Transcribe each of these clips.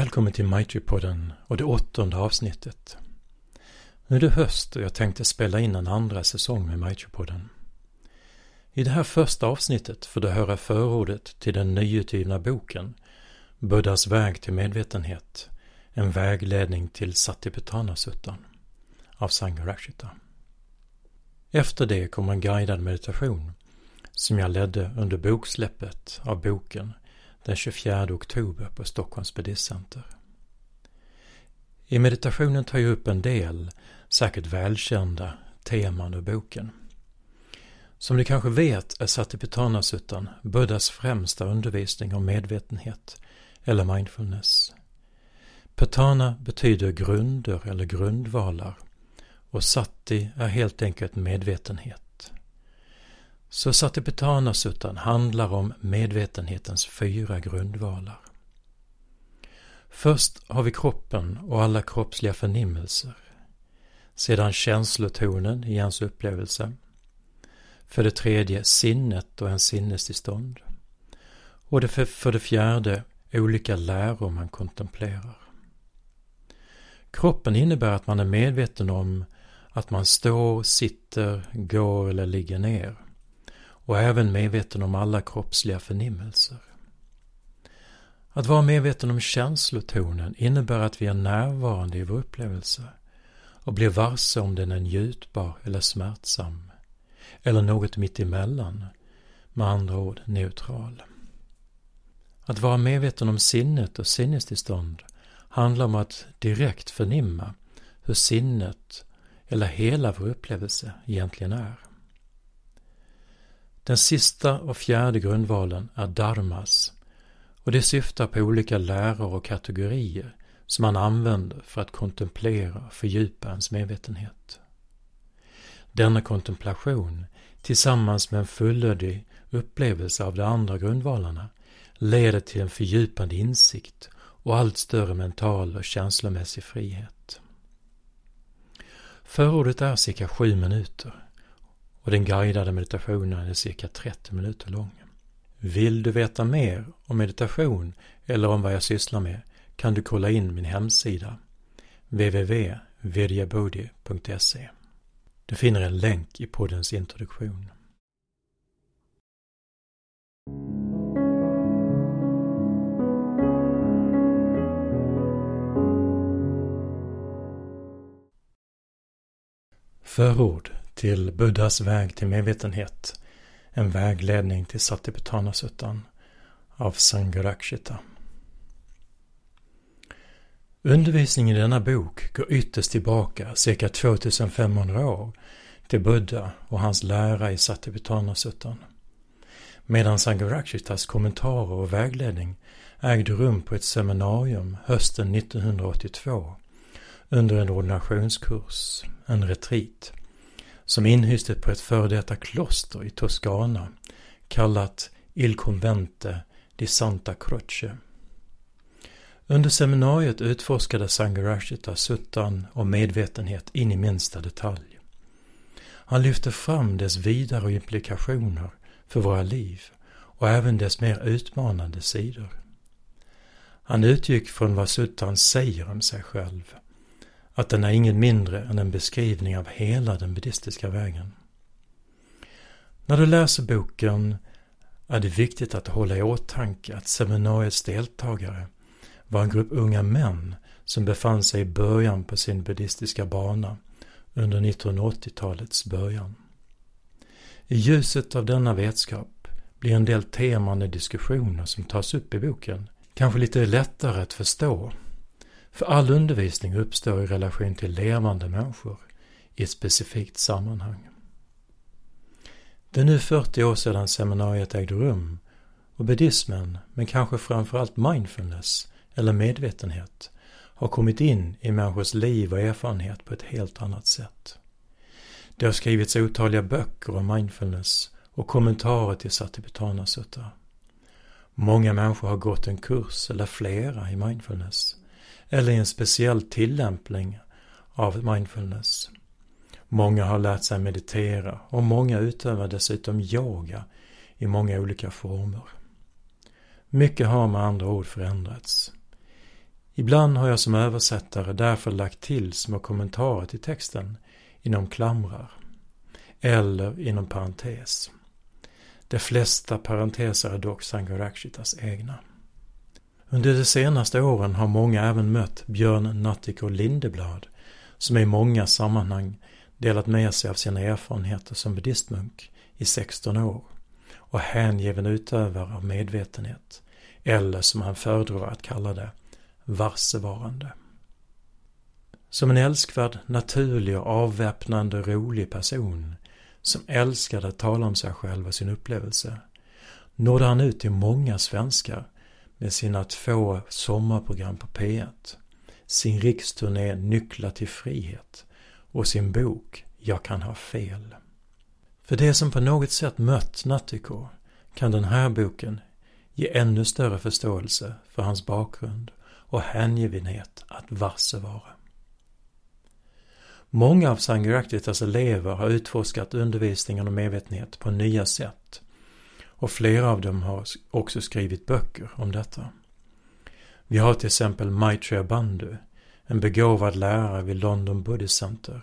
Välkommen till Maitri-podden och det åttonde avsnittet. Nu är det höst och jag tänkte spela in en andra säsong med Maitri-podden. I det här första avsnittet får du höra förordet till den nyutgivna boken Buddhas väg till medvetenhet, en vägledning till Satipatthana-suttan av Sangharakshita. Efter det kommer en guidad meditation som jag ledde under boksläppet av boken den 24 oktober på Stockholms buddhistcenter. I meditationen tar jag upp en del, säkert välkända, teman ur boken. Som ni kanske vet är Satipatthana-suttan Buddhas främsta undervisning om medvetenhet eller mindfulness. Patana betyder grunder eller grundvalar och Sati är helt enkelt medvetenhet. Så Satipatthana-suttan handlar om medvetenhetens fyra grundvalar. Först har vi kroppen och alla kroppsliga förnimmelser. Sedan känslotonen i ens upplevelse. För det tredje sinnet och ens sinnestillstånd. Och det för, för det fjärde olika läror man kontemplerar. Kroppen innebär att man är medveten om att man står, sitter, går eller ligger ner och även medveten om alla kroppsliga förnimmelser. Att vara medveten om känslotonen innebär att vi är närvarande i vår upplevelse och blir varse om den är njutbar eller smärtsam eller något mittemellan, med andra ord neutral. Att vara medveten om sinnet och sinnestillstånd handlar om att direkt förnimma hur sinnet eller hela vår upplevelse egentligen är. Den sista och fjärde grundvalen är dharmas och det syftar på olika läror och kategorier som man använder för att kontemplera och fördjupa ens medvetenhet. Denna kontemplation tillsammans med en fullödig upplevelse av de andra grundvalarna leder till en fördjupande insikt och allt större mental och känslomässig frihet. Förordet är cirka sju minuter och den guidade meditationen är cirka 30 minuter lång. Vill du veta mer om meditation eller om vad jag sysslar med kan du kolla in min hemsida www.vidyabodhi.se. Du finner en länk i poddens introduktion. Förord till Buddhas väg till medvetenhet. En vägledning till Satipatanasuttan av Sangharakshita. Undervisningen i denna bok går ytterst tillbaka cirka 2500 år till Buddha och hans lära i Satipatanasuttan. Medan Sangharakshitas kommentarer och vägledning ägde rum på ett seminarium hösten 1982 under en ordinationskurs, en retreat, som inhyste på ett före detta kloster i Toscana kallat Il Convente di Santa Croce. Under seminariet utforskade Sangharashita suttan och medvetenhet in i minsta detalj. Han lyfte fram dess vidare implikationer för våra liv och även dess mer utmanande sidor. Han utgick från vad suttan säger om sig själv att den är inget mindre än en beskrivning av hela den buddhistiska vägen. När du läser boken är det viktigt att hålla i åtanke att seminariets deltagare var en grupp unga män som befann sig i början på sin buddhistiska bana under 1980-talets början. I ljuset av denna vetskap blir en del teman och diskussioner som tas upp i boken kanske lite lättare att förstå för all undervisning uppstår i relation till levande människor i ett specifikt sammanhang. Det är nu 40 år sedan seminariet ägde rum och buddhismen, men kanske framförallt mindfulness eller medvetenhet, har kommit in i människors liv och erfarenhet på ett helt annat sätt. Det har skrivits otaliga böcker om mindfulness och kommentarer till Satipatthana Sutta. Många människor har gått en kurs eller flera i mindfulness eller i en speciell tillämpning av mindfulness. Många har lärt sig meditera och många utövar dessutom yoga i många olika former. Mycket har med andra ord förändrats. Ibland har jag som översättare därför lagt till små kommentarer till texten inom klamrar eller inom parentes. De flesta parenteser är dock Sangarakshitas egna. Under de senaste åren har många även mött Björn Natthiko Lindeblad som i många sammanhang delat med sig av sina erfarenheter som buddhistmunk i 16 år och hängiven utövare av medvetenhet, eller som han föredrar att kalla det, varsevarande. Som en älskvärd, naturlig och avväpnande rolig person som älskade att tala om sig själv och sin upplevelse nådde han ut till många svenskar med sina två sommarprogram på P1, sin riksturné Nycklar till frihet och sin bok Jag kan ha fel. För det som på något sätt mött Natthiko kan den här boken ge ännu större förståelse för hans bakgrund och hängivenhet att varsevara. Många av Sangharaktitas elever har utforskat undervisningen om medvetenhet på nya sätt och flera av dem har också skrivit böcker om detta. Vi har till exempel Maitreya Bandhu, en begåvad lärare vid London Buddhist Center,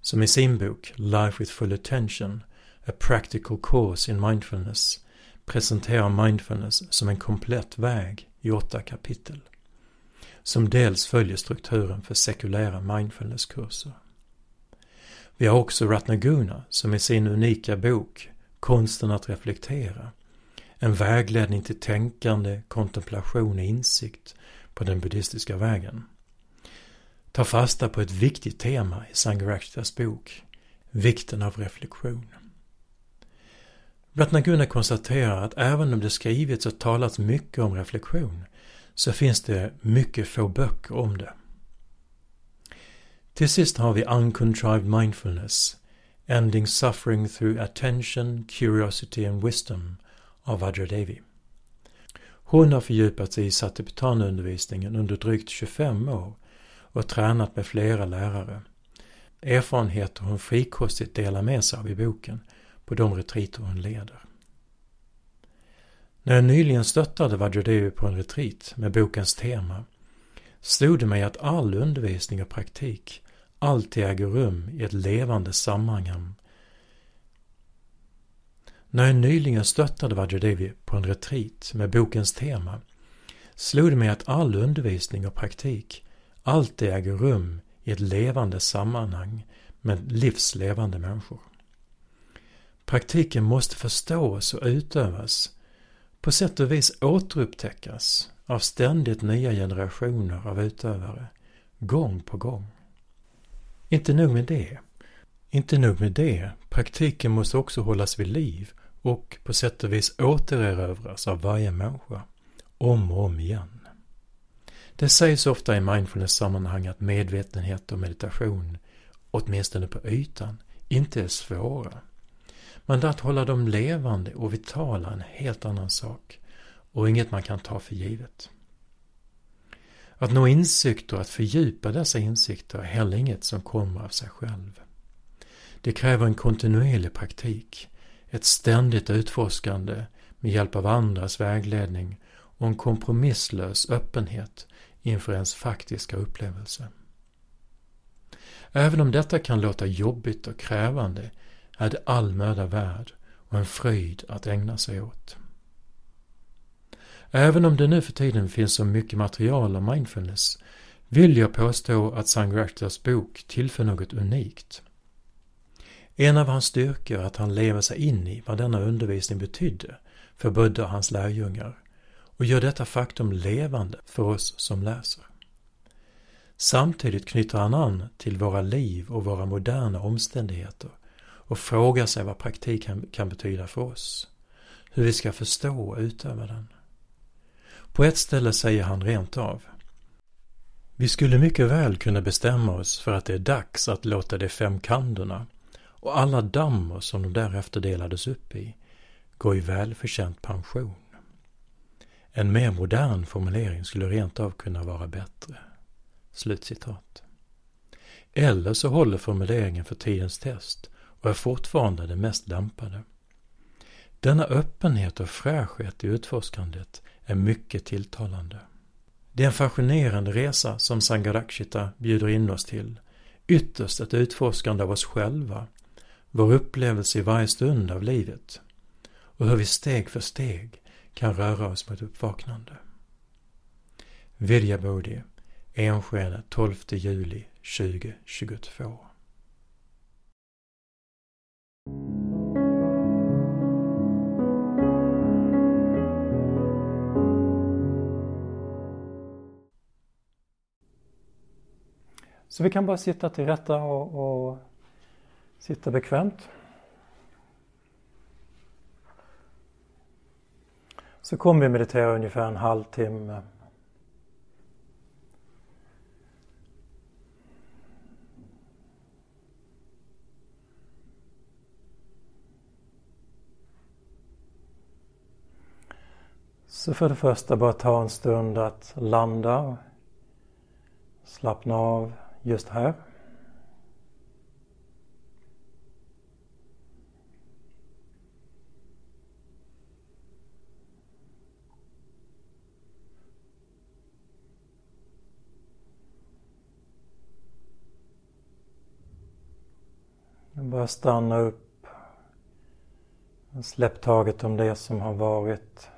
som i sin bok Life with Full Attention, A Practical Course in Mindfulness presenterar mindfulness som en komplett väg i åtta kapitel, som dels följer strukturen för sekulära mindfulnesskurser. Vi har också Ratnaguna som i sin unika bok Konsten att reflektera en vägledning till tänkande, kontemplation och insikt på den buddhistiska vägen. Ta fasta på ett viktigt tema i Sangharakshtas bok, vikten av reflektion. Ratnaguna konstaterar att även om det skrivits och talats mycket om reflektion så finns det mycket få böcker om det. Till sist har vi Uncontrived Mindfulness, Ending Suffering Through Attention, Curiosity and Wisdom av Vajradevi. Hon har fördjupat sig i Satipatthana-undervisningen under drygt 25 år och tränat med flera lärare. Erfarenheter hon frikostigt delar med sig av i boken på de retriter hon leder. När jag nyligen stöttade Vajradevi på en retreat med bokens tema stod det mig att all undervisning och praktik alltid äger rum i ett levande sammanhang. När jag nyligen stöttade Vajradevi på en retreat med bokens tema slog det mig att all undervisning och praktik alltid äger rum i ett levande sammanhang med livslevande människor. Praktiken måste förstås och utövas, på sätt och vis återupptäckas av ständigt nya generationer av utövare, gång på gång. Inte nog med det. Inte nog med det, praktiken måste också hållas vid liv och på sätt och vis återerövras av varje människa, om och om igen. Det sägs ofta i mindfulness-sammanhang att medvetenhet och meditation, åtminstone på ytan, inte är svåra. Men att hålla dem levande och vitala är en helt annan sak och inget man kan ta för givet. Att nå insikter och att fördjupa dessa insikter är heller inget som kommer av sig själv. Det kräver en kontinuerlig praktik, ett ständigt utforskande med hjälp av andras vägledning och en kompromisslös öppenhet inför ens faktiska upplevelse. Även om detta kan låta jobbigt och krävande är det all möda värd och en fröjd att ägna sig åt. Även om det nu för tiden finns så mycket material om mindfulness vill jag påstå att Sangraktas bok tillför något unikt. En av hans styrkor är att han lever sig in i vad denna undervisning betydde för Buddha och hans lärjungar och gör detta faktum levande för oss som läser. Samtidigt knyter han an till våra liv och våra moderna omständigheter och frågar sig vad praktik kan, kan betyda för oss. Hur vi ska förstå och utöva den. På ett ställe säger han rent av Vi skulle mycket väl kunna bestämma oss för att det är dags att låta de fem kandorna och alla dammar som de därefter delades upp i gå i välförtjänt pension. En mer modern formulering skulle rent av kunna vara bättre. Slutcitat. Eller så håller formuleringen för tidens test och är fortfarande det mest lämpade. Denna öppenhet och fräschhet i utforskandet är mycket tilltalande. Det är en fascinerande resa som Sangharakshita bjuder in oss till. Ytterst ett utforskande av oss själva, vår upplevelse i varje stund av livet och hur vi steg för steg kan röra oss mot uppvaknande. Vidyabodhi, Enskede 12 juli 2022 Så vi kan bara sitta till rätta och, och sitta bekvämt. Så kommer vi meditera ungefär en halvtimme. Så för det första bara ta en stund att landa, slappna av just här. Bara stanna upp. Släpp taget om det som har varit.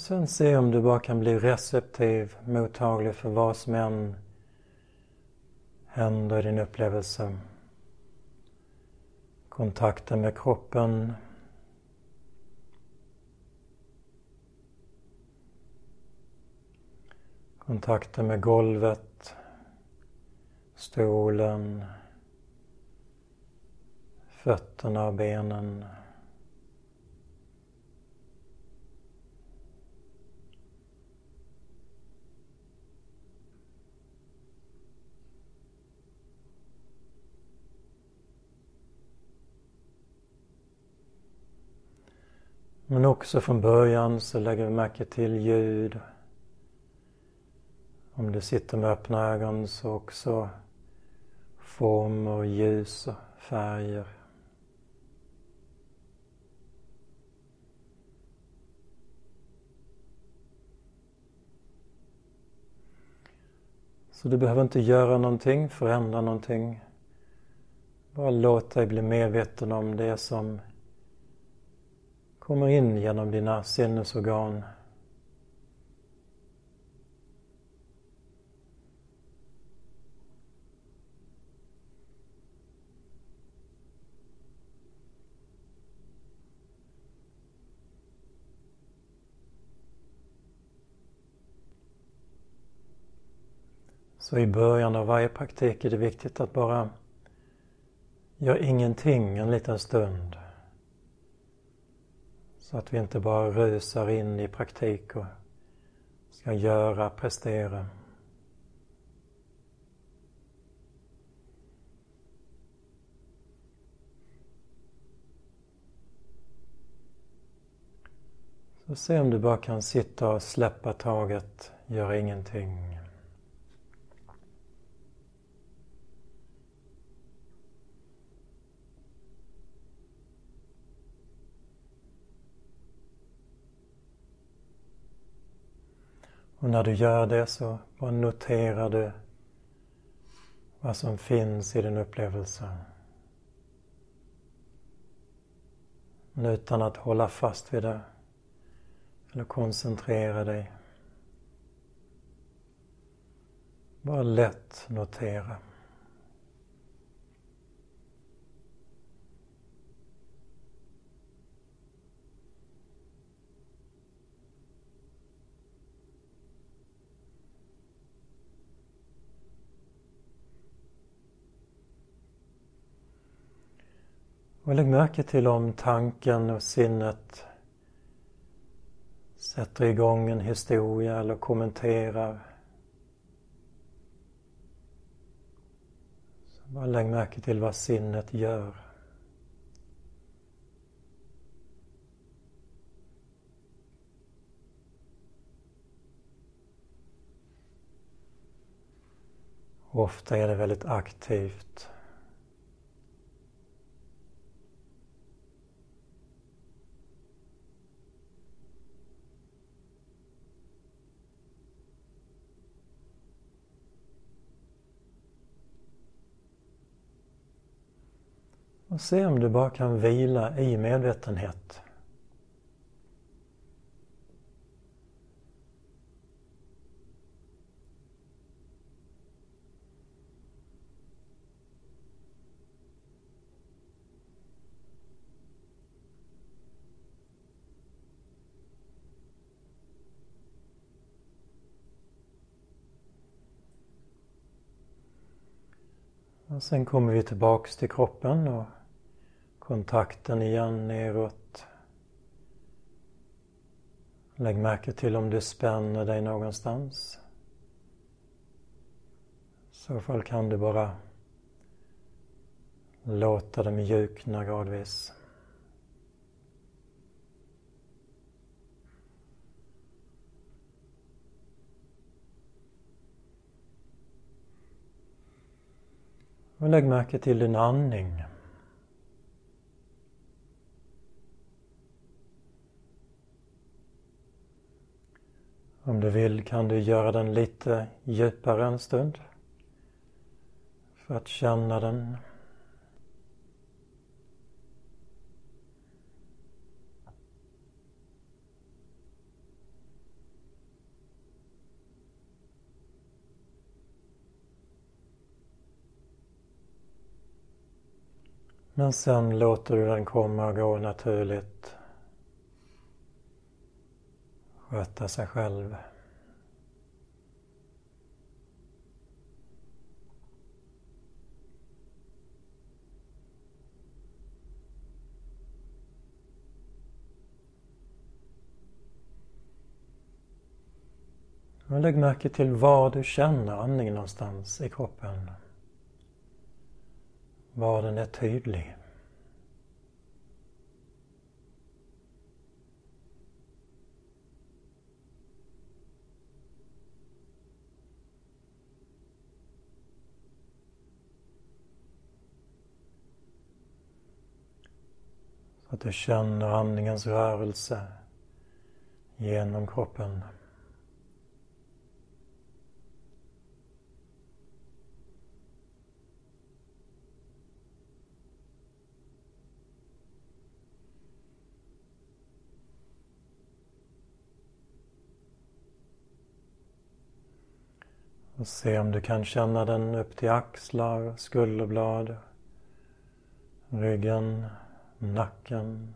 Och sen se om du bara kan bli receptiv, mottaglig för vad som än händer i din upplevelse. Kontakten med kroppen. Kontakten med golvet, stolen, fötterna och benen. Men också från början så lägger vi märke till ljud. Om du sitter med öppna ögon så också former, ljus och färger. Så du behöver inte göra någonting, förändra någonting. Bara låt dig bli medveten om det som kommer in genom dina sinnesorgan. Så i början av varje praktik är det viktigt att bara göra ingenting en liten stund. Så att vi inte bara rusar in i praktik och ska göra, prestera. Så se om du bara kan sitta och släppa taget, göra ingenting. Och när du gör det så bara noterar du vad som finns i din upplevelse. Men utan att hålla fast vid det eller koncentrera dig. Bara lätt notera. Och lägg märke till om tanken och sinnet sätter igång en historia eller kommenterar. Så bara lägg märke till vad sinnet gör. Ofta är det väldigt aktivt. Och se om du bara kan vila i medvetenhet. Och sen kommer vi tillbaks till kroppen och kontakten igen neråt. Lägg märke till om du spänner dig någonstans. I så fall kan du bara låta det mjukna gradvis. Och lägg märke till din andning. Om du vill kan du göra den lite djupare en stund för att känna den. Men sen låter du den komma och gå naturligt. Sköta sig själv. Lägg märke till var du känner andningen någonstans i kroppen var den är tydlig. Så att du känner andningens rörelse genom kroppen. Och se om du kan känna den upp till axlar, skulderblad, ryggen, nacken.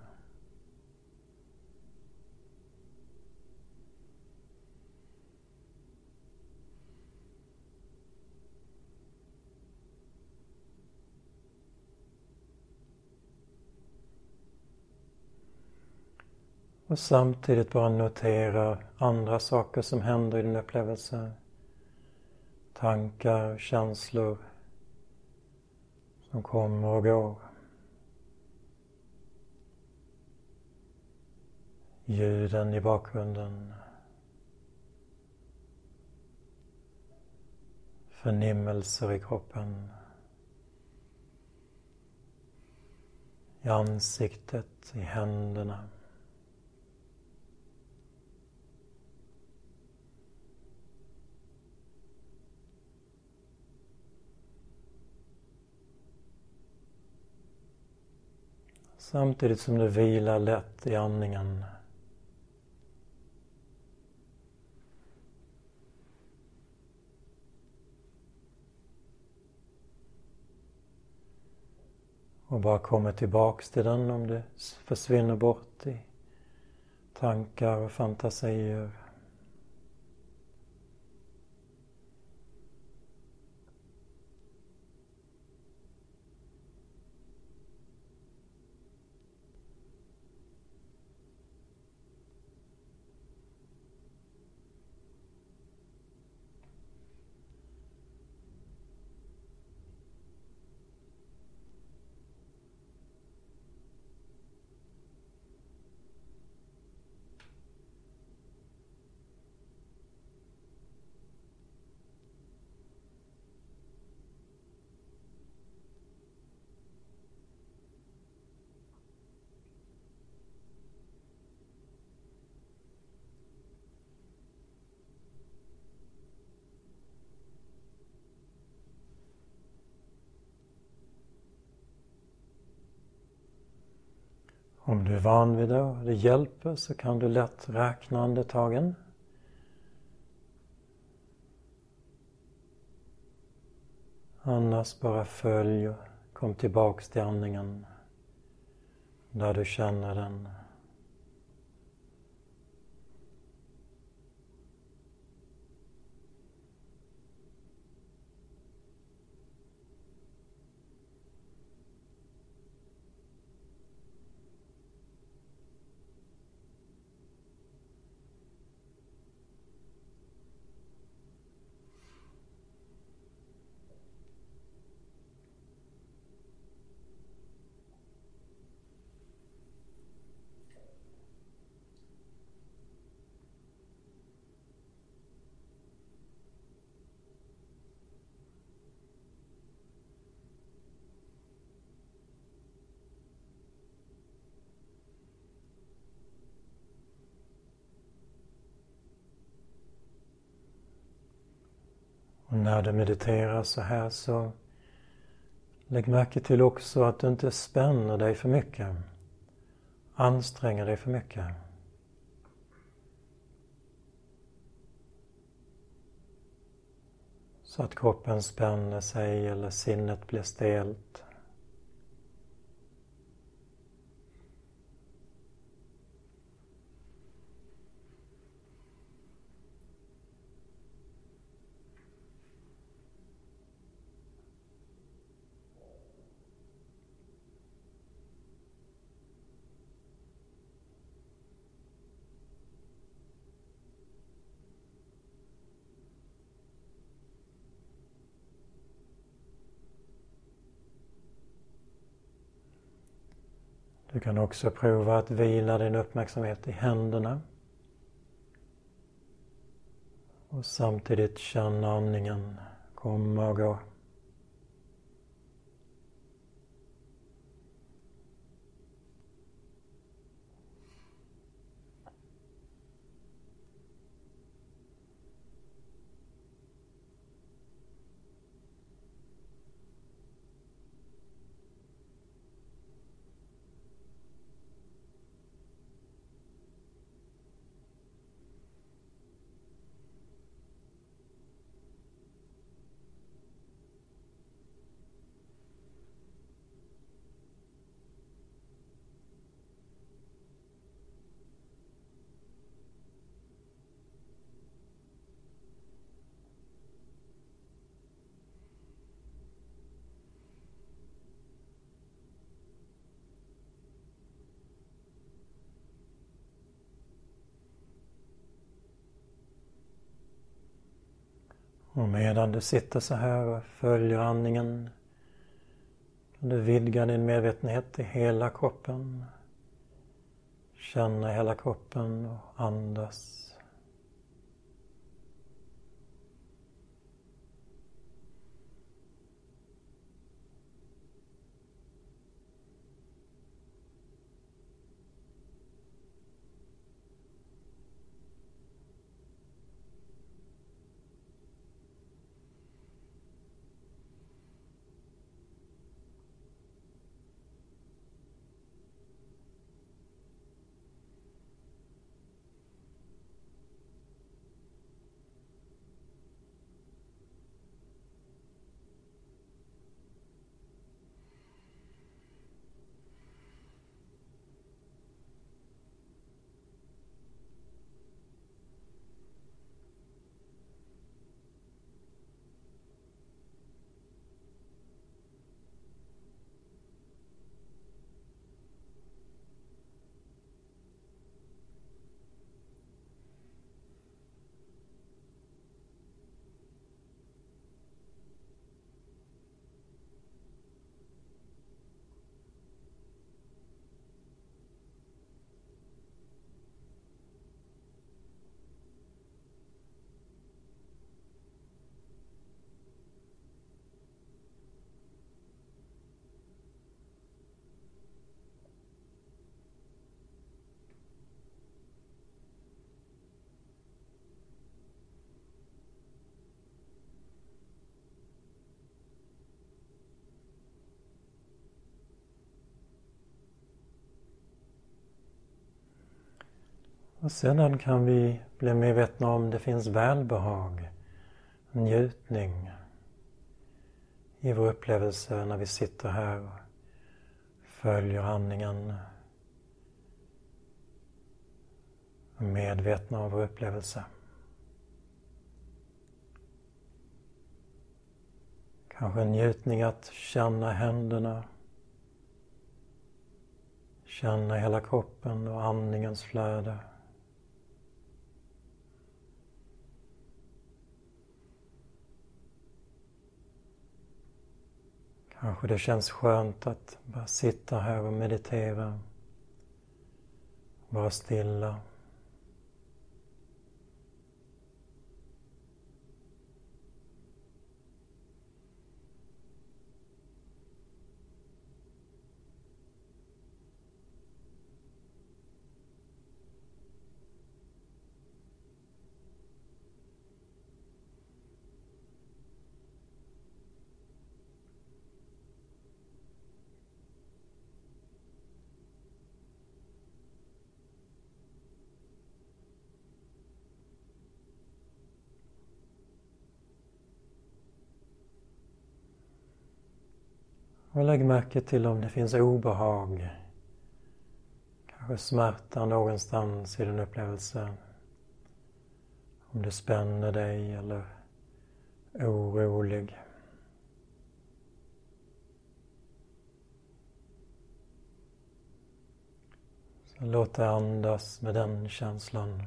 Och samtidigt bara notera andra saker som händer i din upplevelse tankar, känslor som kommer och går. Ljuden i bakgrunden. Förnimmelser i kroppen. I ansiktet, i händerna. Samtidigt som du vilar lätt i andningen. Och bara kommer tillbaks till den om det försvinner bort i tankar och fantasier. Om du är van vid det och det hjälper så kan du lätt räkna andetagen. Annars bara följ och kom tillbaks till andningen där du känner den. Och när du mediterar så här så lägg märke till också att du inte spänner dig för mycket. Anstränger dig för mycket. Så att kroppen spänner sig eller sinnet blir stelt. Du kan också prova att vila din uppmärksamhet i händerna. Och samtidigt känna andningen komma och gå. Och medan du sitter så här och följer andningen kan du vidga din medvetenhet till hela kroppen. Känna hela kroppen och andas. Och sedan kan vi bli medvetna om det finns välbehag, njutning i vår upplevelse när vi sitter här och följer andningen. Medvetna om vår upplevelse. Kanske en njutning att känna händerna. Känna hela kroppen och andningens flöde. Kanske det känns skönt att bara sitta här och meditera. Vara stilla. Och lägg märke till om det finns obehag. Kanske smärta någonstans i din upplevelse. Om du spänner dig eller är orolig. Så låt dig andas med den känslan.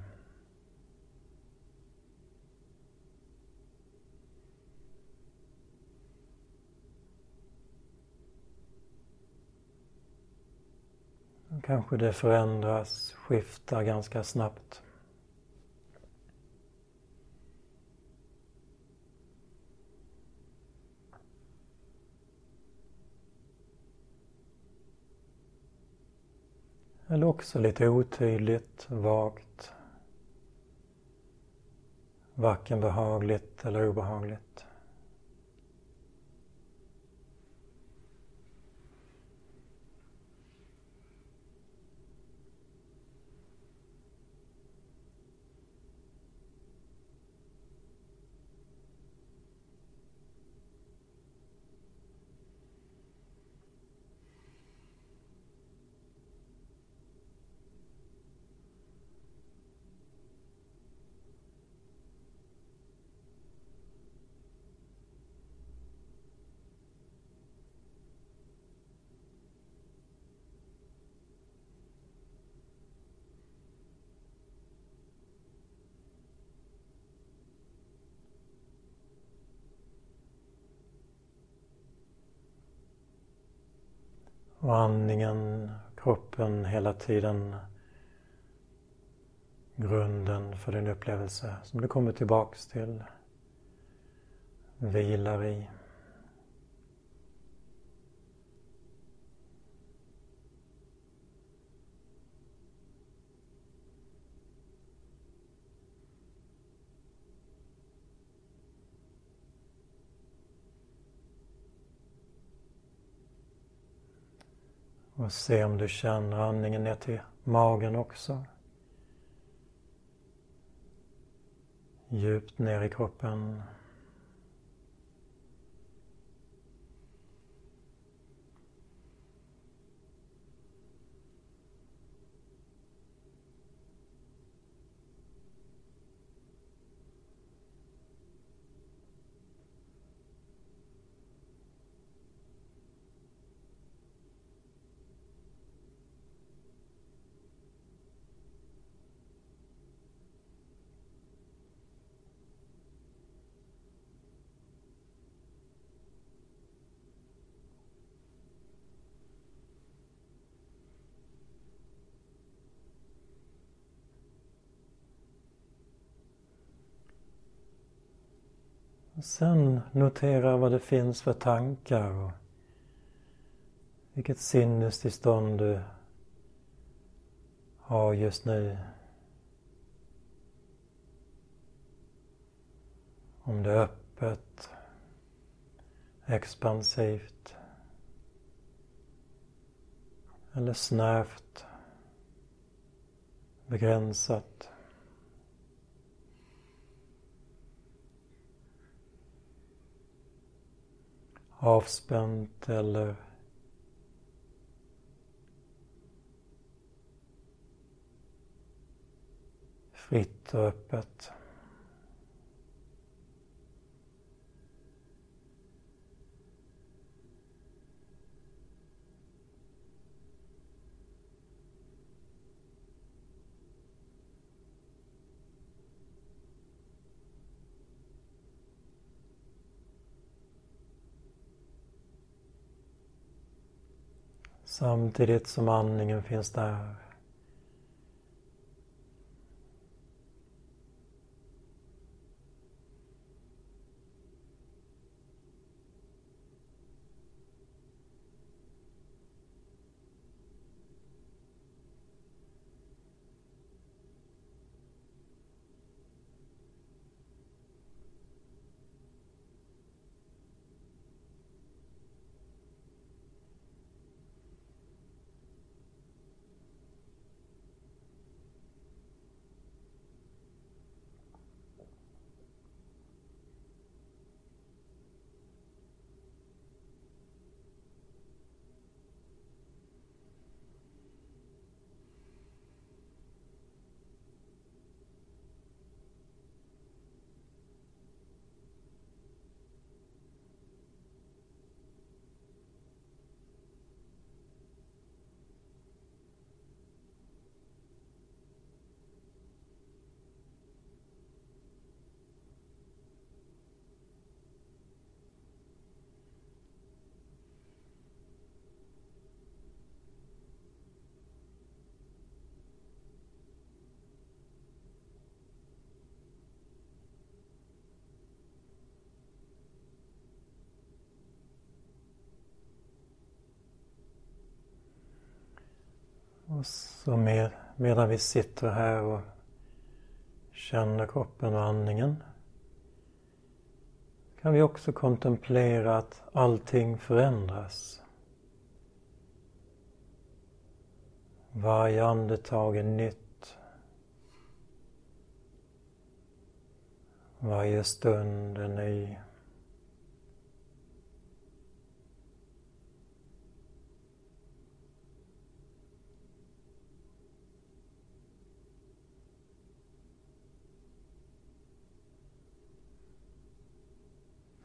Kanske det förändras, skiftar ganska snabbt. Eller också lite otydligt, vagt. Varken behagligt eller obehagligt. Och andningen, kroppen hela tiden grunden för din upplevelse som du kommer tillbaks till, vilar i. Och se om du känner andningen ner till magen också. Djupt ner i kroppen. Sen notera vad det finns för tankar och vilket sinnestillstånd du har just nu. Om det är öppet, expansivt eller snävt, begränsat. Avspänt eller fritt och öppet. Samtidigt som andningen finns där. Och så med, medan vi sitter här och känner kroppen och andningen kan vi också kontemplera att allting förändras. Varje andetag är nytt. Varje stund är ny.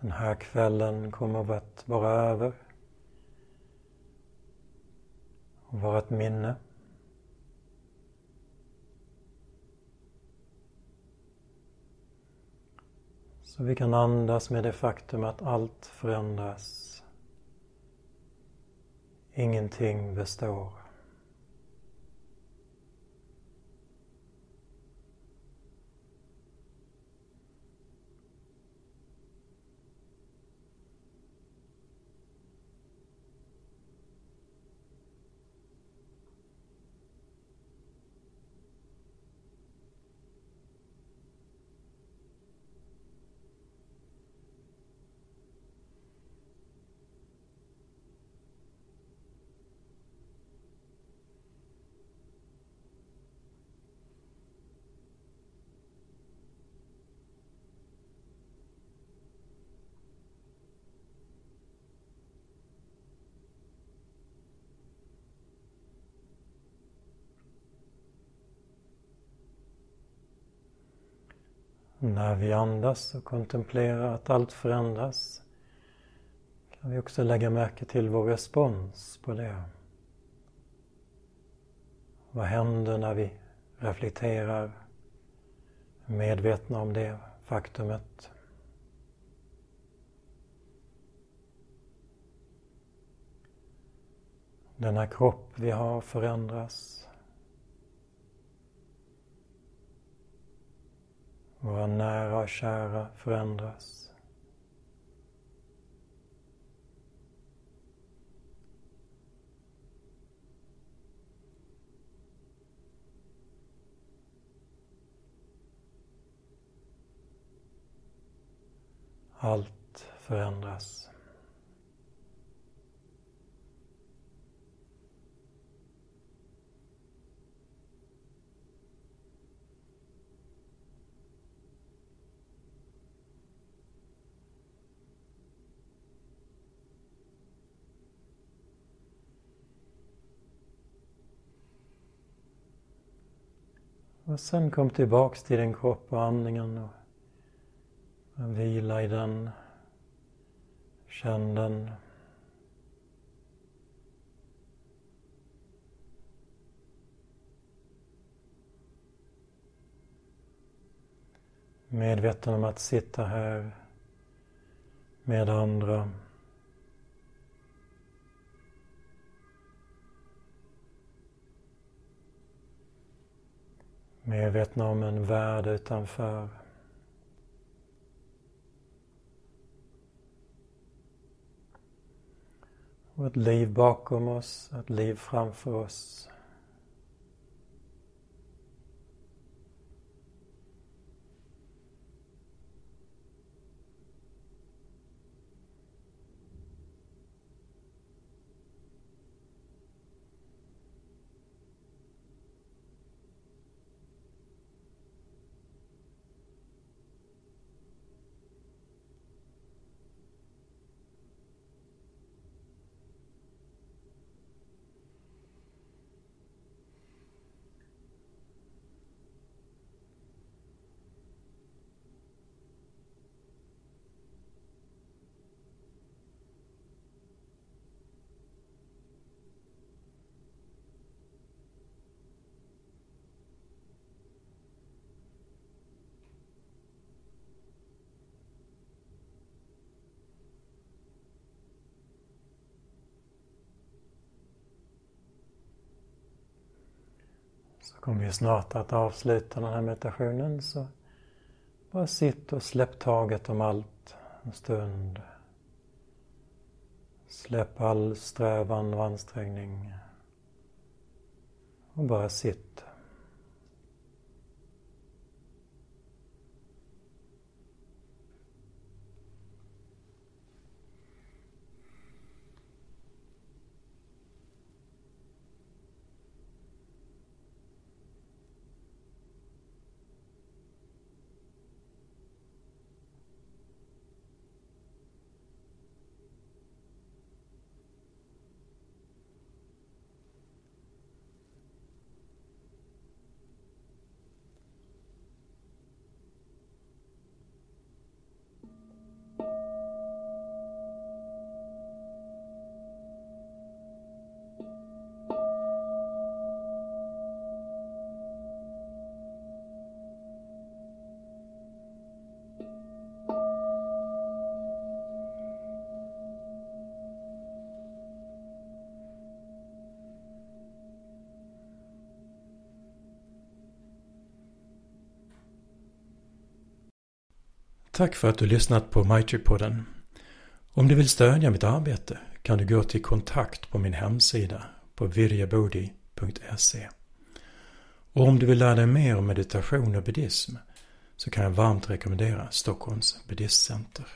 Den här kvällen kommer att vara över och vara ett minne. Så vi kan andas med det faktum att allt förändras. Ingenting består. När vi andas och kontemplerar att allt förändras kan vi också lägga märke till vår respons på det. Vad händer när vi reflekterar, medvetna om det faktumet? Denna kropp vi har förändras. Våra nära och kära förändras. Allt förändras. Och sen kom tillbaks till din kropp och andningen och vila i den. Känn den. Medveten om att sitta här med andra. Medvetna om en värld utanför. Och ett liv bakom oss, ett liv framför oss. Kommer vi snart att avsluta den här meditationen så bara sitt och släpp taget om allt en stund. Släpp all strävan och ansträngning. Och bara sitt. Tack för att du lyssnat på Maitri-podden. Om du vill stödja mitt arbete kan du gå till kontakt på min hemsida på virjabodi.se. Och om du vill lära dig mer om meditation och buddhism så kan jag varmt rekommendera Stockholms buddhistcenter.